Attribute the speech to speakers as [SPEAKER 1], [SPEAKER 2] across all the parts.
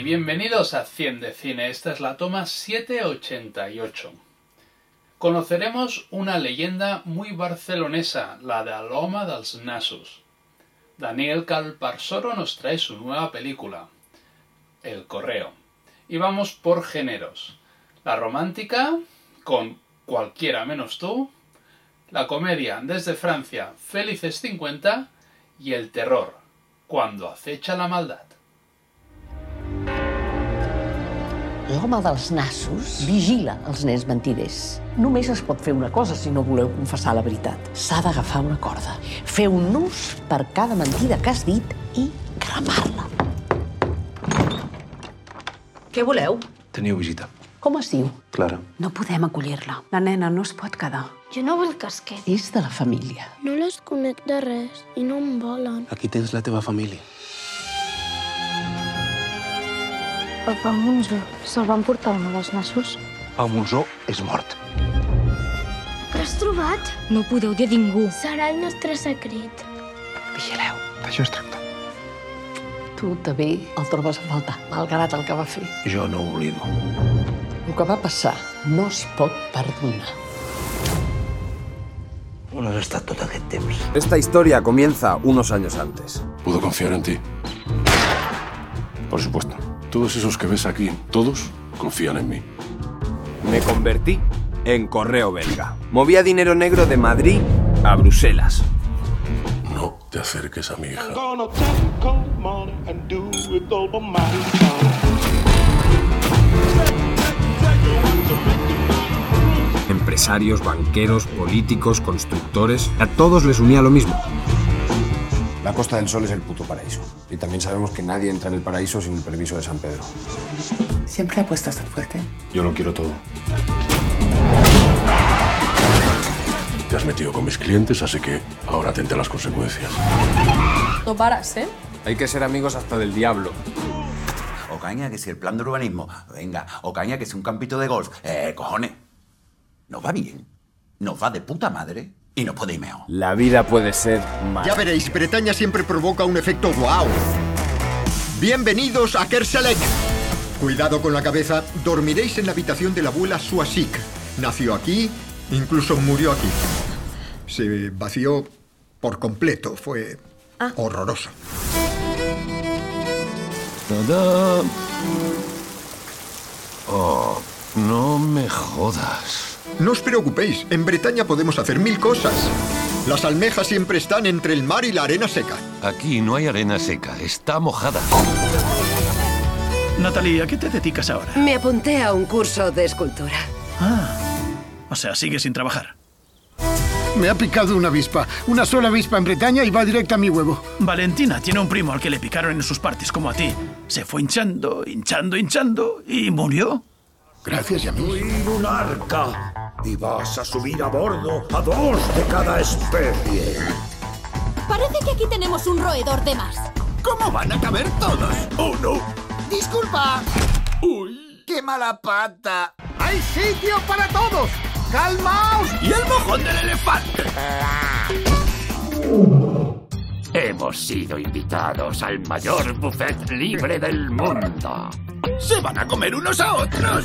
[SPEAKER 1] y bienvenidos a 100 de Cine. Esta es la toma 788. Conoceremos una leyenda muy barcelonesa, la de Aloma dels. Daniel Calparsoro nos trae su nueva película, El Correo. Y vamos por géneros. La romántica, con Cualquiera menos tú, la comedia desde Francia, Felices 50, y el terror, Cuando acecha la maldad.
[SPEAKER 2] L'home dels nassos vigila els nens mentiders. Només es pot fer una cosa si no voleu confessar la veritat. S'ha d'agafar una corda, fer un nus per cada mentida que has dit i cremar-la.
[SPEAKER 3] Què voleu?
[SPEAKER 4] Teniu visita.
[SPEAKER 2] Com es diu?
[SPEAKER 4] Clara.
[SPEAKER 3] No podem acollir-la. La nena no es pot quedar.
[SPEAKER 5] Jo no vull que es quedi.
[SPEAKER 2] És de la família.
[SPEAKER 5] No les conec de res i no em volen.
[SPEAKER 4] Aquí tens la teva família.
[SPEAKER 5] El Pau Monzó se'l van portar un dels nassos.
[SPEAKER 4] Pau Monzó és mort.
[SPEAKER 5] Què has trobat?
[SPEAKER 6] No podeu dir a ningú.
[SPEAKER 5] Serà el nostre secret.
[SPEAKER 2] Vigileu.
[SPEAKER 4] D'això es tracta.
[SPEAKER 2] Tu també el trobes a faltar, malgrat el que va fer.
[SPEAKER 4] Jo no ho oblido.
[SPEAKER 2] El que va passar no es pot perdonar.
[SPEAKER 4] On has estat tot aquest temps?
[SPEAKER 7] Esta historia comienza unos años antes.
[SPEAKER 8] ¿Puedo confiar en ti? Por supuesto. Todos esos que ves aquí, todos confían en mí.
[SPEAKER 7] Me convertí en correo belga. Movía dinero negro de Madrid a Bruselas.
[SPEAKER 8] No te acerques a mi hija.
[SPEAKER 7] Empresarios, banqueros, políticos, constructores, a todos les unía lo mismo.
[SPEAKER 9] La Costa del Sol es el puto paraíso. También sabemos que nadie entra en el paraíso sin el permiso de San Pedro.
[SPEAKER 3] Siempre apuestas tan fuerte.
[SPEAKER 8] Yo lo quiero todo. Te has metido con mis clientes, así que ahora atente a las consecuencias.
[SPEAKER 6] No paras, ¿eh?
[SPEAKER 7] Hay que ser amigos hasta del diablo.
[SPEAKER 10] O caña que si el plan de urbanismo, venga, o caña que si un campito de golf, eh, cojones. Nos va bien, nos va de puta madre y ir mejor.
[SPEAKER 7] La vida puede ser mala.
[SPEAKER 11] Ya veréis, Bretaña siempre provoca un efecto wow. Bienvenidos a Kerselec. Cuidado con la cabeza, dormiréis en la habitación de la abuela Suasik. Nació aquí, incluso murió aquí. Se vació por completo, fue horroroso.
[SPEAKER 8] ¡Tadá! Oh, no me jodas.
[SPEAKER 11] No os preocupéis, en Bretaña podemos hacer mil cosas. Las almejas siempre están entre el mar y la arena seca.
[SPEAKER 8] Aquí no hay arena seca, está mojada.
[SPEAKER 12] Natalie, ¿a qué te dedicas ahora?
[SPEAKER 3] Me apunté a un curso de escultura.
[SPEAKER 12] Ah, o sea, sigues sin trabajar.
[SPEAKER 13] Me ha picado una avispa. Una sola avispa en Bretaña y va directa a mi huevo.
[SPEAKER 12] Valentina tiene un primo al que le picaron en sus partes, como a ti. Se fue hinchando, hinchando, hinchando y murió.
[SPEAKER 13] Gracias, Yamil.
[SPEAKER 14] Soy un arca y vas a subir a bordo a dos de cada especie.
[SPEAKER 6] Parece que aquí tenemos un roedor de más.
[SPEAKER 14] ¿Cómo van a caber todos? ¡Oh, no!
[SPEAKER 15] ¡Disculpa!
[SPEAKER 14] ¡Uy!
[SPEAKER 15] ¡Qué mala pata! ¡Hay sitio para todos! ¡Calmaos!
[SPEAKER 14] ¿Y el mojón del elefante? Hemos sido invitados al mayor buffet libre del mundo. Se van a comer unos a otros.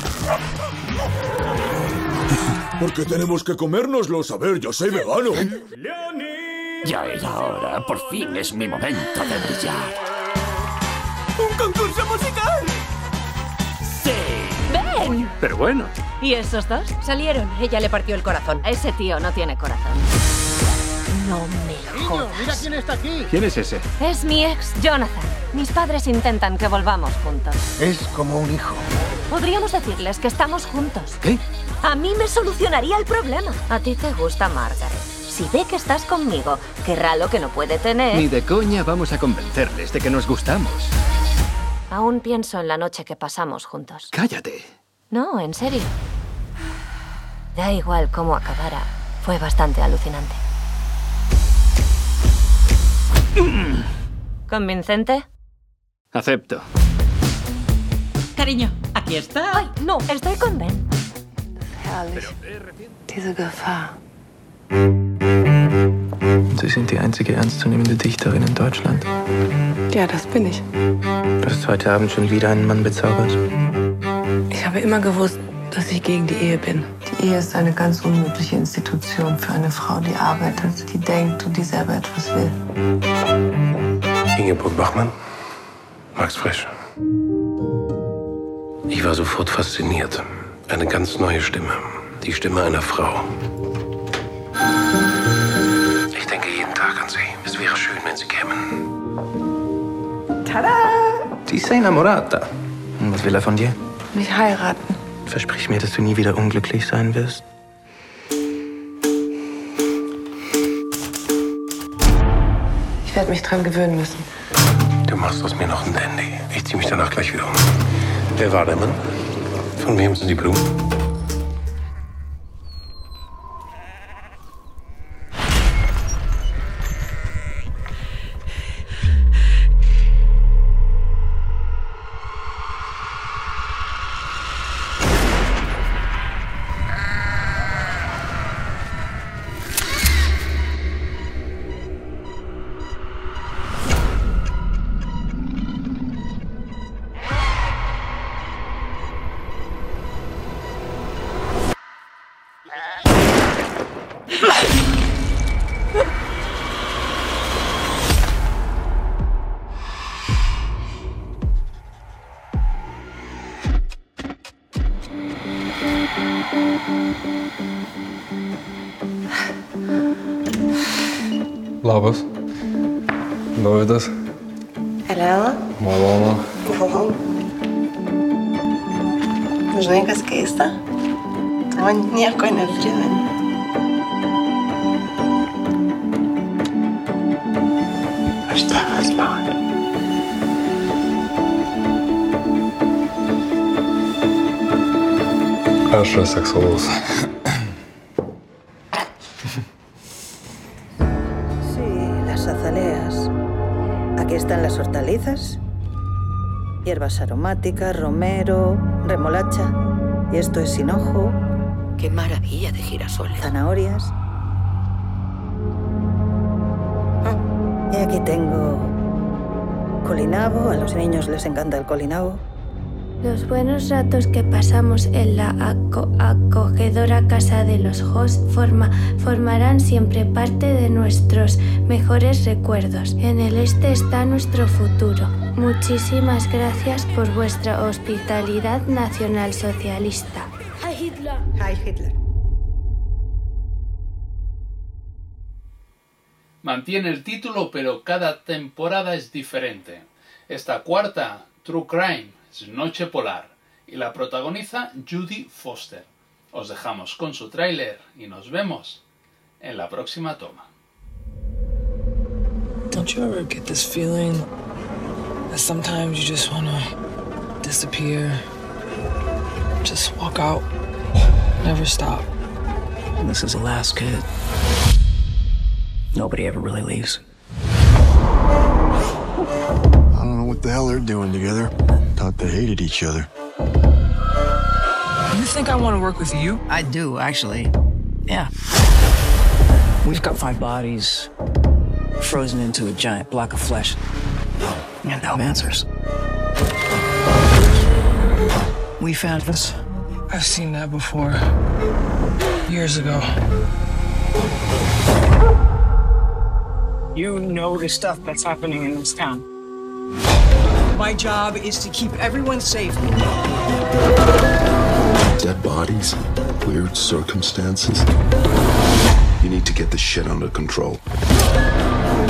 [SPEAKER 8] ¿Por qué tenemos que comérnoslos? A ver, yo soy vegano.
[SPEAKER 14] Ya era hora. Por fin es mi momento de brillar.
[SPEAKER 15] ¡Un concurso musical!
[SPEAKER 14] ¡Sí!
[SPEAKER 6] ¡Ven!
[SPEAKER 12] Pero bueno.
[SPEAKER 6] ¿Y esos dos? Salieron. Ella le partió el corazón. Ese tío no tiene corazón. No me jodas.
[SPEAKER 13] Mira quién está aquí.
[SPEAKER 12] ¿Quién es ese?
[SPEAKER 6] Es mi ex, Jonathan. Mis padres intentan que volvamos juntos.
[SPEAKER 13] Es como un hijo.
[SPEAKER 6] Podríamos decirles que estamos juntos.
[SPEAKER 12] ¿Qué?
[SPEAKER 6] A mí me solucionaría el problema. A ti te gusta Margaret. Si ve que estás conmigo, querrá lo que no puede tener.
[SPEAKER 12] Ni de coña vamos a convencerles de que nos gustamos.
[SPEAKER 6] Aún pienso en la noche que pasamos juntos.
[SPEAKER 12] Cállate.
[SPEAKER 6] No, en serio. Da igual cómo acabara. Fue bastante alucinante. ¿Convincente?
[SPEAKER 12] Acepto.
[SPEAKER 3] Cariño, aquí está.
[SPEAKER 6] Ay, no, estoy con Ben.
[SPEAKER 3] Diese Gefahr.
[SPEAKER 16] Sie sind die einzige ernstzunehmende Dichterin in Deutschland.
[SPEAKER 17] Ja, das bin ich.
[SPEAKER 16] Du hast heute Abend schon wieder einen Mann bezaubert.
[SPEAKER 17] Ich habe immer gewusst, dass ich gegen die Ehe bin. Die Ehe ist eine ganz unmögliche Institution für eine Frau, die arbeitet, die denkt und die selber etwas will.
[SPEAKER 8] Ingeborg Bachmann, Max Frisch. Ich war sofort fasziniert. Eine ganz neue Stimme. Die Stimme einer Frau. Ich denke jeden Tag an Sie. Es wäre schön, wenn Sie kämen.
[SPEAKER 17] Tada!
[SPEAKER 16] Sie ist innamorata. Und was will er von dir?
[SPEAKER 17] Mich heiraten.
[SPEAKER 16] Versprich mir, dass du nie wieder unglücklich sein wirst.
[SPEAKER 17] Ich werde mich dran gewöhnen müssen.
[SPEAKER 8] Du machst aus mir noch ein Dandy. Ich zieh mich danach gleich wieder um. Wer war der Mann? Von wem sind die Blumen?
[SPEAKER 18] Labas. Dovydas.
[SPEAKER 17] Elena?
[SPEAKER 18] Malonu.
[SPEAKER 17] Malonu. Žinai, kas keista? Man nieko neprimeni. Aš tavęs noriu.
[SPEAKER 18] Aš seksualus.
[SPEAKER 19] Hierbas aromáticas, romero, remolacha. Y esto es hinojo.
[SPEAKER 3] Qué maravilla de girasoles.
[SPEAKER 19] Zanahorias. Ah, Y aquí tengo colinabo. A los niños les encanta el colinabo.
[SPEAKER 5] Los buenos ratos que pasamos en la aco- acogedora casa de los Hoss forma- formarán siempre parte de nuestros mejores recuerdos. En el este está nuestro futuro. Muchísimas gracias por vuestra hospitalidad nacionalsocialista.
[SPEAKER 19] Hi Hitler. Hi Hitler.
[SPEAKER 1] Mantiene el título, pero cada temporada es diferente. Esta cuarta, True Crime, es Noche Polar, y la protagoniza Judy Foster. Os dejamos con su tráiler y nos vemos en la próxima toma.
[SPEAKER 20] Don't you ever get this feeling that sometimes you just want to disappear? Just walk out, never stop.
[SPEAKER 16] This is Alaska. Nobody ever really leaves.
[SPEAKER 21] I don't know what the hell they're doing together. Thought they hated each other.
[SPEAKER 20] You think I want to work with you?
[SPEAKER 22] I do, actually. Yeah. We've got five bodies frozen into a giant block of flesh. And no answers. We found this.
[SPEAKER 20] I've seen that before. Years ago.
[SPEAKER 22] You know the stuff that's happening in this town. My job is to keep everyone safe.
[SPEAKER 8] Dead bodies, weird circumstances. You need to get this shit under control.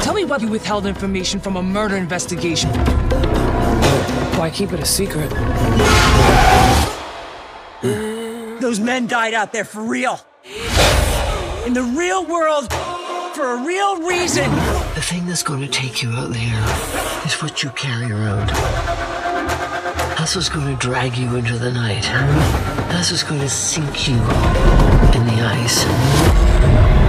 [SPEAKER 20] Tell me why you withheld information from a murder investigation. Why keep it a secret?
[SPEAKER 22] Those men died out there for real. In the real world, for a real reason.
[SPEAKER 2] The thing that's going to take you out there is what you carry around. That's what's going to drag you into the night. That's what's going to sink you in the ice.